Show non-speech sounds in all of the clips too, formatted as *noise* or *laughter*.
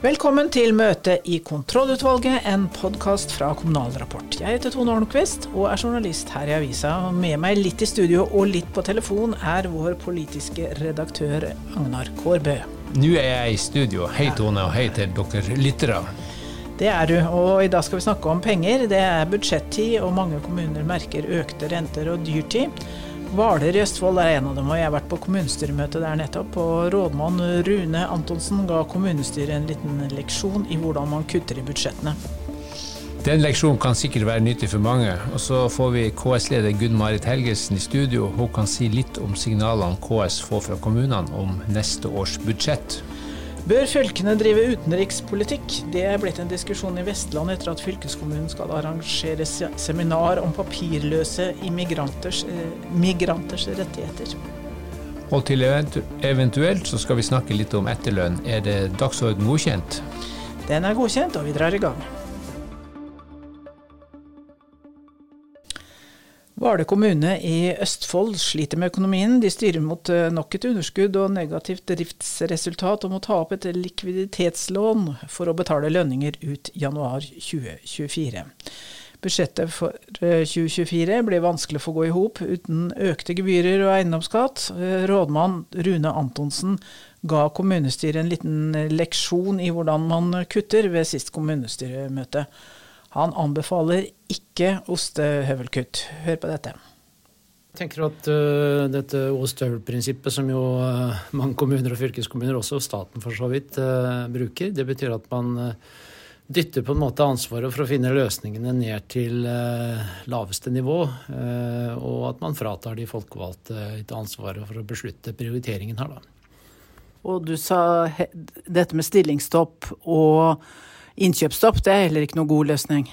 Velkommen til møte i kontrollutvalget, en podkast fra Kommunal Rapport. Jeg heter Tone Ornquist og er journalist her i avisa. Med meg litt i studio og litt på telefon er vår politiske redaktør Agnar Kårbø. Nå er jeg i studio. Hei Tone, og hei til dere lyttere. Det er du, og i dag skal vi snakke om penger. Det er budsjettid, og mange kommuner merker økte renter og dyrtid. Hvaler i Østfold er en av dem, og jeg har vært på kommunestyremøte der nettopp. Og rådmann Rune Antonsen ga kommunestyret en liten leksjon i hvordan man kutter i budsjettene. Den leksjonen kan sikkert være nyttig for mange. Og så får vi KS-leder Gunn Marit Helgesen i studio. Hun kan si litt om signalene KS får fra kommunene om neste års budsjett. Bør fylkene drive utenrikspolitikk? Det er blitt en diskusjon i Vestland etter at fylkeskommunen skal arrangere seminar om papirløse immigranters eh, migranters rettigheter. Og til eventuelt så skal vi snakke litt om etterlønn. Er det dagsorden godkjent? Den er godkjent, og vi drar i gang. Hvaler kommune i Østfold sliter med økonomien. De styrer mot eh, nok et underskudd og negativt driftsresultat, og må ta opp et likviditetslån for å betale lønninger ut januar 2024. Budsjettet for 2024 ble blir vanskelig å få gå i hop uten økte gebyrer og eiendomsskatt. Eh, rådmann Rune Antonsen ga kommunestyret en liten leksjon i hvordan man kutter ved sist kommunestyremøte. Han anbefaler ikke ostehøvelkutt. Hør på dette. Jeg tenker at uh, dette ostehøvelprinsippet, som jo uh, mange kommuner og fylkeskommuner, også staten for så vidt, uh, bruker, det betyr at man dytter på en måte ansvaret for å finne løsningene ned til laveste nivå, og at man fratar de folkevalgte et ansvaret for å beslutte prioriteringen her, da. Og du sa dette med stillingsstopp og Innkjøpsstopp det er heller ikke noe god løsning?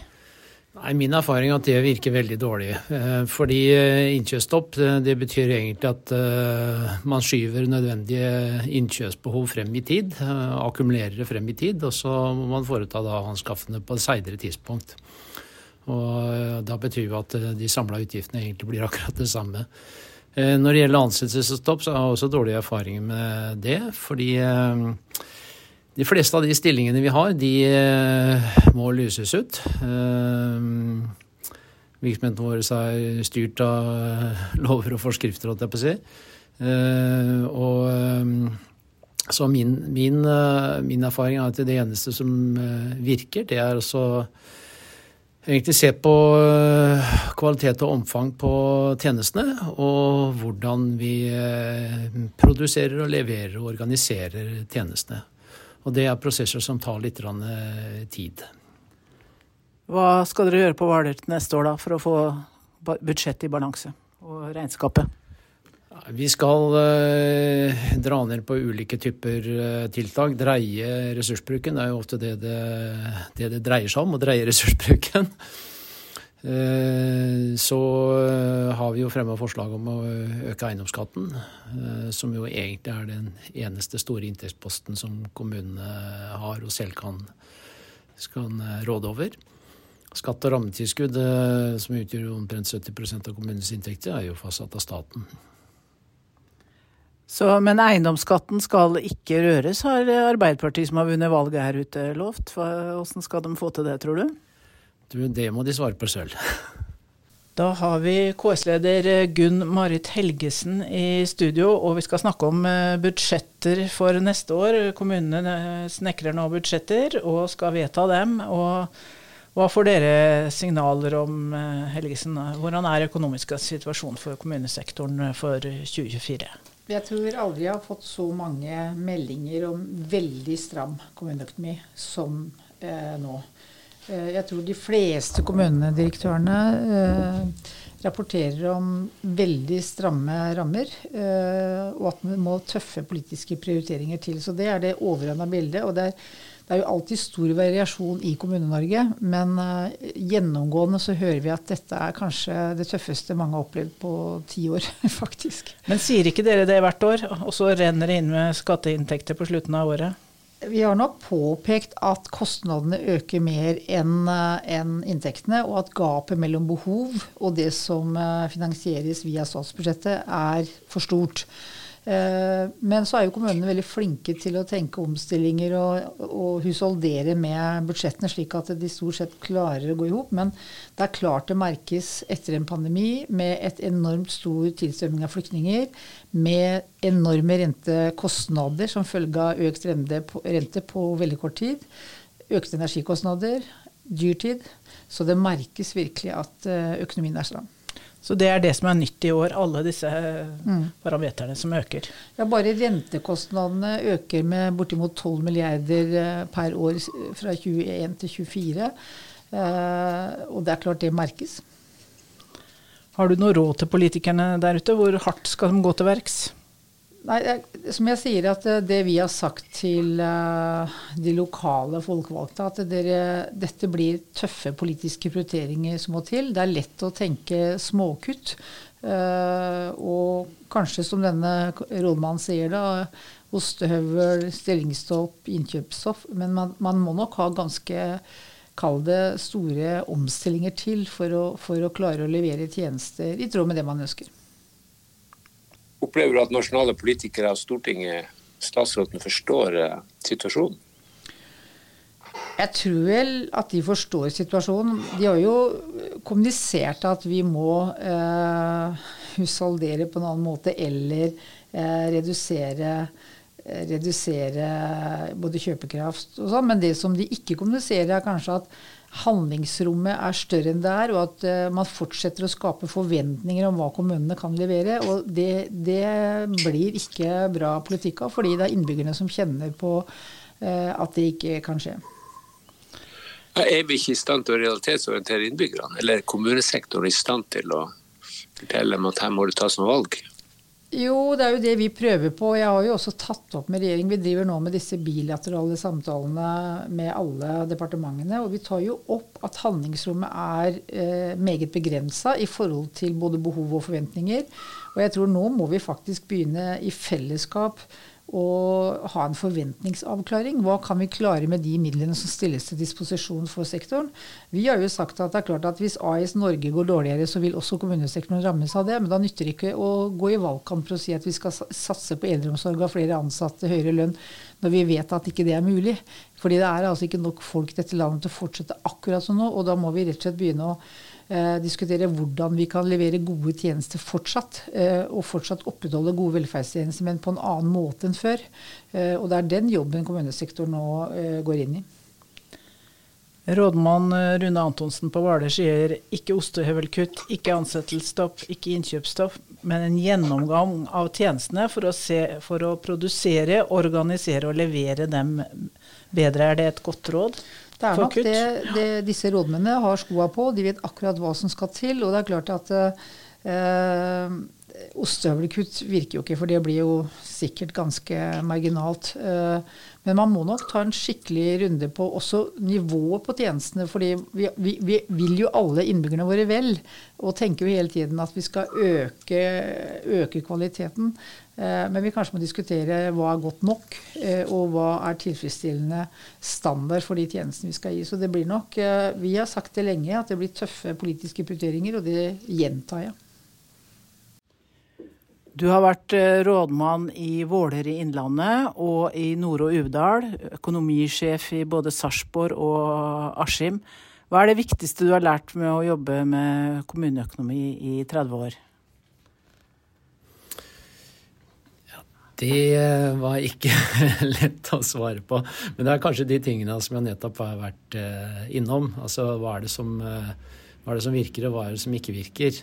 Nei, Min erfaring er at det virker veldig dårlig. Eh, fordi eh, innkjøpsstopp det betyr egentlig at eh, man skyver nødvendige innkjøpsbehov frem i tid. Akkumulerer det frem i tid, og så må man foreta da anskaffene på et seinere tidspunkt. Og Da betyr jo at de samla utgiftene egentlig blir *laughs* akkurat det samme. Når det gjelder ansettelsesstopp, så har jeg også dårlige erfaringer med det. Fordi de fleste av de stillingene vi har, de eh, må lyses ut. Eh, virksomheten vår er styrt av eh, lover og forskrifter, holdt jeg på å si. Og så min, min, min, erfaring er at det eneste som virker, det er å egentlig se på kvalitet og omfang på tjenestene, og hvordan vi produserer og leverer og organiserer tjenestene. Og det er prosesser som tar litt eh, tid. Hva skal dere gjøre på Hvaler neste år da, for å få budsjettet i balanse og regnskapet? Vi skal eh, dra ned på ulike typer eh, tiltak. Dreie ressursbruken. Det er jo ofte det det, det det, dreier seg om, å dreie ressursbruken. Eh, så eh, har vi jo fremma forslag om å øke eiendomsskatten, eh, som jo egentlig er den eneste store inntektsposten som kommunene har og selv kan, kan råde over. Skatt og rammetilskudd, som utgjør omtrent 70% av kommunenes inntekter, er jo fastsatt av staten. Så, men eiendomsskatten skal ikke røres, har Arbeiderpartiet som har vunnet valget her ute lovt. Hvordan skal de få til det, tror du? Du, det må de svare på selv. Da har vi KS-leder Gunn Marit Helgesen i studio, og vi skal snakke om eh, budsjetter for neste år. Kommunene snekrer nå budsjetter og skal vedta dem. og hva får dere signaler om, eh, Helgesen? Hvordan er økonomisk situasjon for kommunesektoren for 2024? Jeg tror aldri jeg har fått så mange meldinger om veldig stram kommuneøkonomi som eh, nå. Eh, jeg tror de fleste kommunedirektørene eh, rapporterer om veldig stramme rammer, eh, og at vi må tøffe politiske prioriteringer til. Så det er det overordna bildet. og det er, det er jo alltid stor variasjon i Kommune-Norge, men eh, gjennomgående så hører vi at dette er kanskje det tøffeste mange har opplevd på ti år, *laughs* faktisk. Men sier ikke dere det hvert år, og så renner det inn med skatteinntekter på slutten av året? Vi har nok påpekt at kostnadene øker mer enn eh, en inntektene, og at gapet mellom behov og det som eh, finansieres via statsbudsjettet, er for stort. Eh, men så er jo kommunene veldig flinke til å tenke omstillinger og, og husholdere med budsjettene, slik at de stort sett klarer å gå i hop. Men det er klart det merkes etter en pandemi med et enormt stor tilstrømming av flyktninger, med enorme rentekostnader som følge av økt rente på, veldig kort tid. Økte energikostnader, dyrtid. Så det merkes virkelig at eh, økonomien er stram. Så det er det som er nytt i år, alle disse mm. parameterne som øker. Ja, Bare rentekostnadene øker med bortimot 12 milliarder eh, per år fra 21 til 24. Eh, og det er klart det merkes. Har du noe råd til politikerne der ute? Hvor hardt skal de gå til verks? Nei, som jeg sier, at eh, det vi har sagt til uh, de lokale folkevalgte, at dere, dette blir tøffe politiske prioriteringer som må til. Det er lett å tenke småkutt. Uh, og kanskje, som denne rådmannen sier, da, ostehøvel, stillingsstopp, innkjøpsstopp. Men man, man, må nok ha ganske Kall det store omstillinger til for å, for å klare å levere tjenester i tråd med det man ønsker. Opplever du at nasjonale politikere og Stortinget, statsråden, forstår eh, situasjonen? Jeg tror vel at de forstår situasjonen. De har jo kommunisert at vi må eh, husholdere på en annen måte eller eh, redusere, eh, redusere både kjøpekraft og sånn. Men det som de ikke kommuniserer, er kanskje at handlingsrommet er større enn det er, og at uh, man fortsetter å skape forventninger om hva kommunene kan levere. Og det, det blir ikke bra politikk av, fordi det er innbyggerne som kjenner på uh, at det ikke kan skje. Er vi ikke i stand til å realitetsorientere innbyggerne, eller er kommunesektoren i stand til å fortelle dem at her må det tas noen valg? Jo, det er jo det vi prøver på. Jeg har jo også tatt opp med regjeringen. Vi driver nå med disse bilaterale samtalene med alle departementene. Og vi tar jo opp at handlingsrommet er eh, meget begrensa i forhold til både behov og forventninger. Og jeg tror nå må vi faktisk begynne i fellesskap og ha en forventningsavklaring. Hva kan vi klare med de midlene som stilles til disposisjon for sektoren? Vi har jo sagt at det er klart at hvis AS Norge går dårligere, så vil også kommunesektoren rammes av det. Men da nytter det ikke å gå i valgkamp for å si at vi skal satse på eldreomsorg og flere ansatte, høyere lønn, når vi vet at ikke det er mulig. Fordi det er altså ikke nok folk i dette landet til å fortsette akkurat som nå. Og da må vi rett og slett begynne å eh, diskutere hvordan vi kan levere gode tjenester fortsatt. Eh, og fortsatt opprettholde gode velferdstjenester, men på en annen måte enn før. Eh, og det er den jobben kommunesektoren nå eh, går inn i. Rådmann eh, Rune Antonsen på Hvaler sier ikke ostehøvelkutt, ikke ansettelsesstopp, ikke innkjøpsstopp, men en gjennomgang av tjenestene for å, se, for å produsere, organisere og levere dem bedre. Er det et godt råd? Det er nok det, det, disse rådmennene har skoa på. De vet akkurat hva som skal til. Og det er klart at eh, ostehøvelkutt virker jo ikke, for det blir jo sikkert ganske marginalt. Eh, men man må nok ta en skikkelig runde på også nivået på tjenestene. fordi vi, vi, vi, vil jo alle innbyggerne våre vel, og tenker jo hele tiden at vi skal øke, øke kvaliteten. Eh, men vi kanskje må diskutere hva er godt nok, eh, og hva er tilfredsstillende standard for de tjenestene vi skal gi. Så det blir nok eh, Vi har sagt det lenge at det blir tøffe politiske prioriteringer, og det gjentar jeg. Du har vært rådmann i Våler i Innlandet og i Nord- og Uvdal, økonomisjef i både Sarpsborg og Askim. Hva er det viktigste du har lært med å jobbe med kommuneøkonomi i 30 år? Det var ikke *laughs* lett å svare på. Men det er kanskje de tingene som jeg nettopp har vært eh, innom. Altså hva er det som, eh, er det som virker, og hva er det som ikke virker.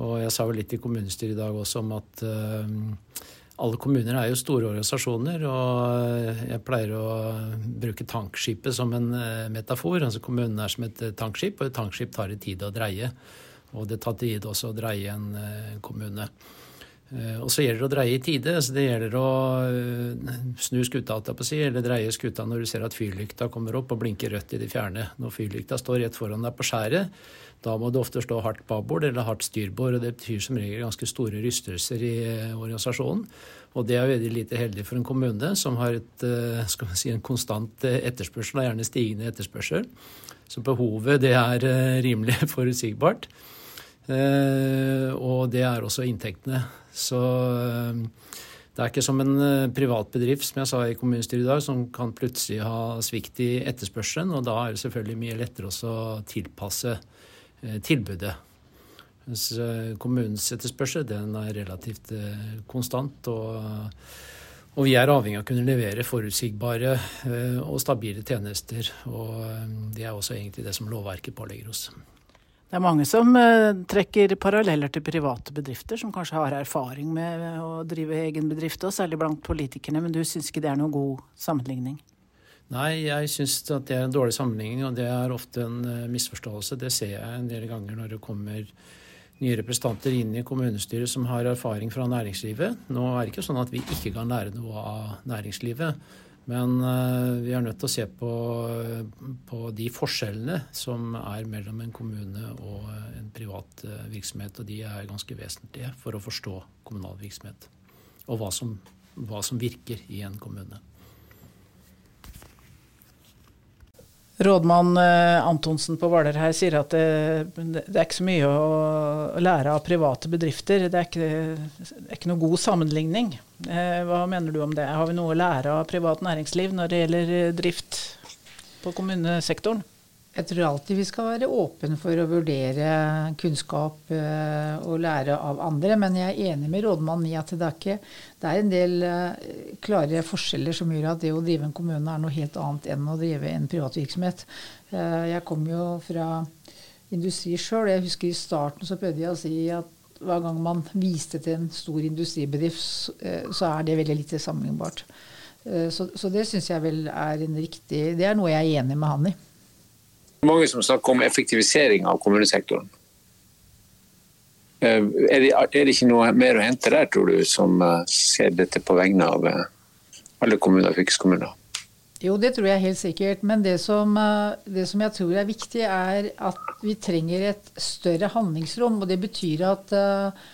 Og jeg sa vel litt i kommunestyret i dag også om at alle kommuner er jo store organisasjoner, og jeg pleier å bruke tankskipet som en metafor. Altså Kommunen er som et tankskip, og et tankskip tar det tid å dreie. Og det tar tid også å dreie en kommune. Og så gjelder det å dreie i tide. så Det gjelder å snu skuta på si, eller dreie skuta når du ser at fyrlykta kommer opp og blinker rødt i det fjerne. Når fyrlykta står rett foran deg på skjæret, da må det ofte stå hardt babord eller hardt styrbord, og det betyr som regel ganske store rystelser i eh, organisasjonen. Og det er veldig lite heldig for en kommune som har et, eh, si, en konstant eh, etterspørsel, og gjerne stigende etterspørsel. Så behovet det er rimelig *laughs* forutsigbart. Og det er også inntektene. Så Det er ikke som en eh, privat bedrift som jeg sa i kommunestyret i dag, som kan plutselig ha svikt i etterspørselen. Og da er det selvfølgelig mye lettere å tilpasse eh, tilbudet. Mens eh, kommunens etterspørsel den er relativt konstant. og, og vi er avhengig av å kunne levere forutsigbare og stabile tjenester. Og det er også egentlig det som lovverket pålegger oss. Det er mange som uh, trekker paralleller til private bedrifter, som kanskje har erfaring med å drive egen bedrift, og særlig blant politikerne, men du syns ikke det er noen god sammenligning? Nei, jeg syns at det er en dårlig sammenligning, og det er ofte en uh, misforståelse. Det ser jeg en del ganger når det kommer nye representanter inn i kommunestyret som har erfaring fra næringslivet. Nå er det ikke sånn at vi ikke kan lære noe av næringslivet. Men uh, vi er nødt til å se på, på, de forskjellene som er mellom en kommune og en privat uh, virksomhet. Og de er ganske vesentlige for å forstå kommunal virksomhet. Og hva som, hva som virker i en kommune. Rådmann eh, Antonsen på Hvaler her sier at det, det, er ikke så mye å lære av private bedrifter. Det er ikke, det er ikke noe god sammenligning. Eh, hva mener du om det? Har vi noe å lære av privat næringsliv når det gjelder eh, drift på kommunesektoren? Jeg tror alltid vi skal være åpne for å vurdere kunnskap eh, og lære av andre. Men jeg er enig med rådmannen i at det er, ikke, det er en del eh, klare forskjeller som gjør at det å drive en kommune er noe helt annet enn å drive en privat virksomhet. Eh, jeg kommer jo fra industri sjøl. Jeg husker i starten så prøvde jeg å si at hver gang man viste til en stor industribedrift, så er det veldig lite sammenlignbart. Så, så det syns jeg vel er en riktig Det er noe jeg er enig med han i mange som snakker om effektivisering av kommunesektoren. Eh, er det, er det, ikke noe mer å hente der, tror du, som eh, ser dette på vegne av eh, alle kommuner og fylkeskommuner? Jo, det tror jeg helt sikkert. Men det som, det som, jeg tror er viktig, er at vi trenger et større handlingsrom. Og det betyr at uh,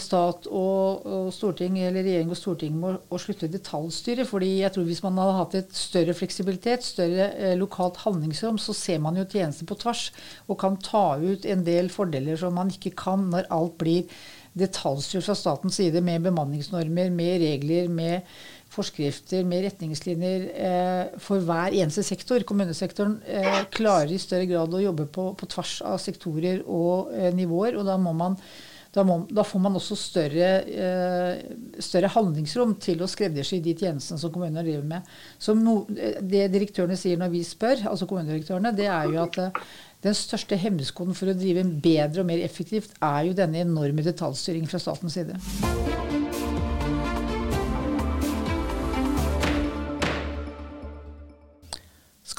stat og, og, storting, eller regjering og storting må slutte å detaljstyre. fordi jeg tror Hvis man hadde hatt et større fleksibilitet, større eh, lokalt handlingsrom, så ser man jo tjenester på tvers og kan ta ut en del fordeler som man ikke kan når alt blir detaljstyrt fra statens side med bemanningsnormer, med regler, med forskrifter, med retningslinjer eh, for hver eneste sektor. Kommunesektoren eh, klarer i større grad å jobbe på, på tvers av sektorer og eh, nivåer. og da må man da, må, da, får man også større, eh, større, handlingsrom til å skreddersy de tjenestene som kommunene driver med. No, det direktørene sier når vi spør, altså kommunedirektørene, det er jo at eh, den største hemmeskoden for å drive bedre og mer effektivt er jo denne enorme detaljstyringen fra statens side.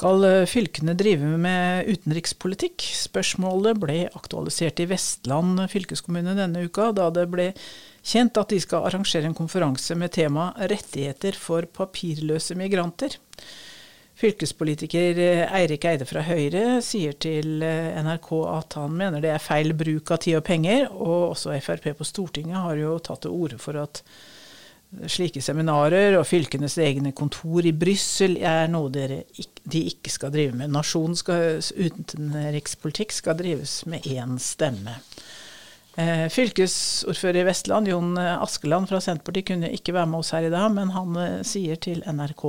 Skal eh, fylkene drive med utenrikspolitikk? Spørsmålet ble aktualisert i Vestland fylkeskommune denne uka, da det ble kjent at de skal arrangere en konferanse med tema 'rettigheter for papirløse migranter'. Fylkespolitiker eh, Eirik Eide fra Høyre sier til eh, NRK at han mener det er feil bruk av tid og penger, og også Frp på Stortinget har jo tatt til orde for at slike seminarer og fylkenes egne kontor i Brussel er noe dere, de ikke skal drive med. Nasjonens utenrikspolitikk skal drives med én stemme. Eh, fylkesordfører i Vestland, Jon Askeland fra Senterpartiet, kunne ikke være med oss her i dag, men han eh, sier til NRK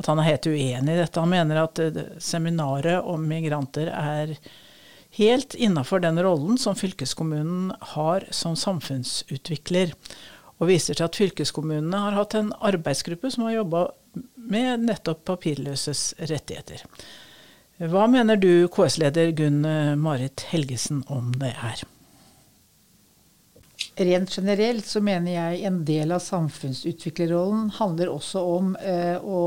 at han er helt uenig i dette. Han mener at eh, seminaret om migranter er helt innafor den rollen som fylkeskommunen har som samfunnsutvikler og viser til at fylkeskommunene har hatt en arbeidsgruppe som har jobba med nettopp papirløses rettigheter. Hva mener du, KS-leder Gunn Marit Helgesen, om det her? Rent generelt så mener jeg en del av samfunnsutviklerrollen handler også om eh, å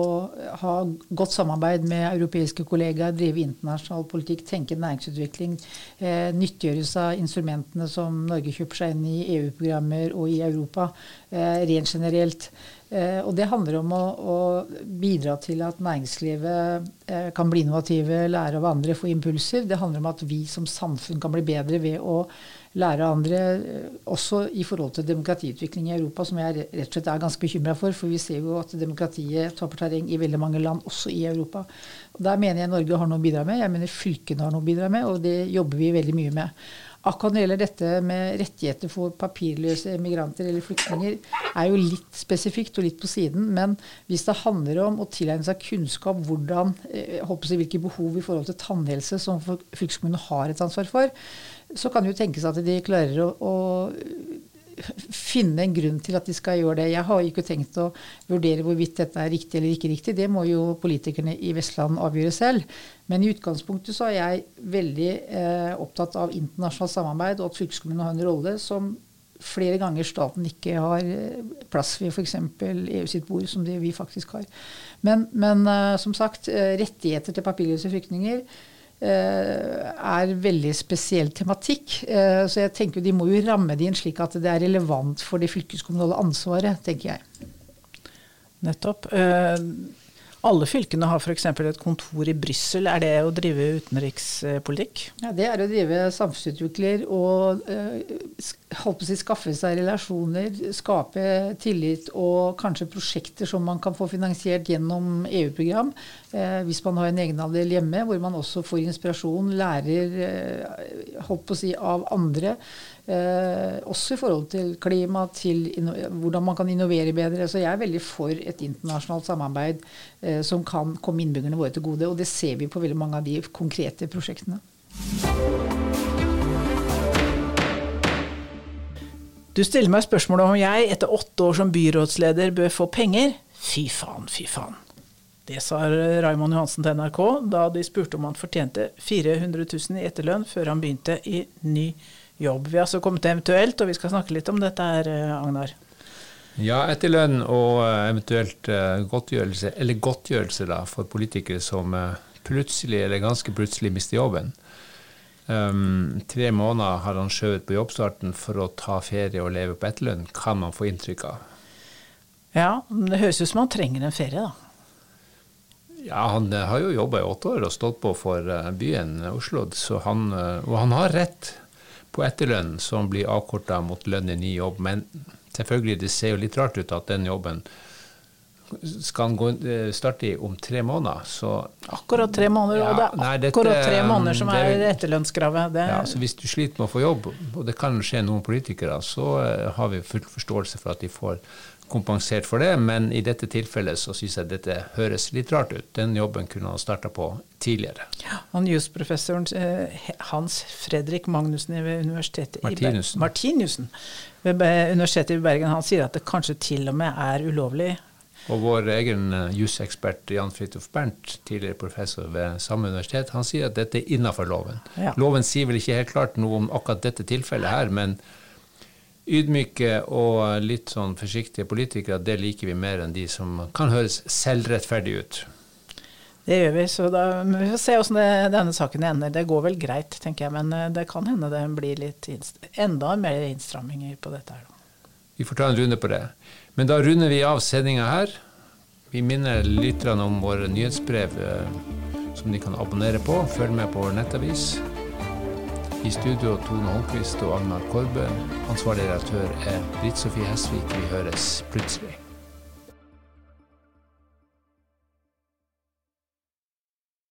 ha godt samarbeid med europeiske kollegaer, drive internasjonal politikk, tenke næringsutvikling, eh, nyttiggjøre seg instrumentene som Norge kjøper seg inn i EU-programmer og i Europa, eh, rent generelt. Eh, og det handler om å, å, bidra til at næringslivet eh, kan bli innovative, lære av andre, få impulser. Det handler om at vi som samfunn kan bli bedre ved å lære andre, eh, også i forhold til demokratiutvikling i Europa, som jeg rett og slett er ganske bekymra for. For vi ser jo at demokratiet taper terreng i veldig mange land, også i Europa. Og Der mener jeg Norge har noe å bidra med. Jeg mener fylkene har noe å bidra med, og det jobber vi veldig mye med. Akkurat når det gjelder dette med rettigheter for papirløse emigranter eller flyktninger, er jo litt spesifikt og litt på siden. Men hvis det handler om å tilegne seg kunnskap hvordan, eh, jeg, hvilke behov i forhold til tannhelse som fylkeskommunen har et ansvar for, så kan det jo tenkes at de klarer å, å finne en grunn til at de skal gjøre det. Jeg har ikke tenkt å vurdere hvorvidt dette er riktig eller ikke riktig. Det må jo politikerne i Vestland avgjøre selv. Men i utgangspunktet så er jeg veldig eh, opptatt av internasjonalt samarbeid, og at fylkeskommunen har en rolle som flere ganger staten ikke har eh, plass ved f.eks. EU sitt bord, som det vi faktisk har. Men, men eh, som sagt, uh, rettigheter til papirløse flyktninger Eh, er veldig spesiell tematikk. Eh, så jeg tenker de må jo ramme det inn slik at det er relevant for det fylkeskommunale ansvaret, tenker jeg. Nettopp. Alle fylkene har f.eks. et kontor i Brussel. Er det å drive utenrikspolitikk? Ja, Det er å drive samfunnsutvikler og eh, si, skaffe seg relasjoner, skape tillit og kanskje prosjekter som man kan få finansiert gjennom EU-program. Eh, hvis man har en egenandel hjemme, hvor man også får inspirasjon, lærer eh, holdt på å si, av andre. Eh, også i forhold til klima, til hvordan man kan innovere bedre. Så jeg er veldig for et internasjonalt samarbeid eh, som kan komme innbyggerne våre til gode. Og det ser vi på veldig mange av de konkrete prosjektene. Du stiller meg spørsmålet om jeg etter åtte år som byrådsleder bør få penger. Fy faen, fy faen. Det sa Raymond Johansen til NRK da de spurte om han fortjente 400 000 i etterlønn før han begynte i ny jobb jobb. Vi har altså kommet til eventuelt, og vi skal snakke litt om dette her, eh, Agnar. Ja, etterlønn og eh, eventuelt eh, godtgjørelse, eller godtgjørelse da, for politikere som plutselig eller ganske plutselig mister jobben. Um, tre måneder har han skjøvet på jobbstarten for å ta ferie og leve på etterlønn, kan man få inntrykk av. Ja, men det høres ut som han trenger en ferie, da. Ja, han har jo jobba i åtte år og stått på for byen Oslo, han, og han har rett på etterlønn som blir avkorta mot lønn i ny jobb. Men selvfølgelig, det ser jo litt rart ut at den jobben skal han gå, eh, starte i om tre måneder. Så, akkurat tre måneder, ja, og det er nei, dette, akkurat tre måneder som det, er etterlønnskravet. Ja, så hvis du sliter med å få jobb, og det kan skje noen politikere, så uh, har vi full forståelse for at de får kompensert for det, men i dette tilfellet så syns jeg dette høres litt rart ut. Den jobben kunne han starta på tidligere. Ja, han jusprofessoren eh, Hans Fredrik Magnussen ved universitetet Martinussen. i Martinussen ved Universitetet i Bergen han sier at det kanskje til og med er ulovlig. Og vår egen eh, jusekspert Jan Fridtjof Bernt, tidligere professor ved samme universitet, han sier at dette er innafor loven. Ja. Loven sier vel ikke helt klart noe om akkurat dette tilfellet her, men ydmyke og litt sånn forsiktige politikere, det liker vi mer enn de som kan høres selvrettferdige ut. Det gjør vi, så da vi får se hvordan denne saken ender. Det går vel greit, tenker jeg, men eh, det kan hende det blir litt enda mer innstramminger på dette her. Vi får ta en runde på det. Men da runder vi av sendinga her. Vi minner lytterne om våre nyhetsbrev eh, som de kan abonnere på. Følg med på vår nettavis. I studio Tone Holmquist og Agnar Korbe. Ansvarlig redaktør er Britt Sofie Hesvik. Vi høres plutselig.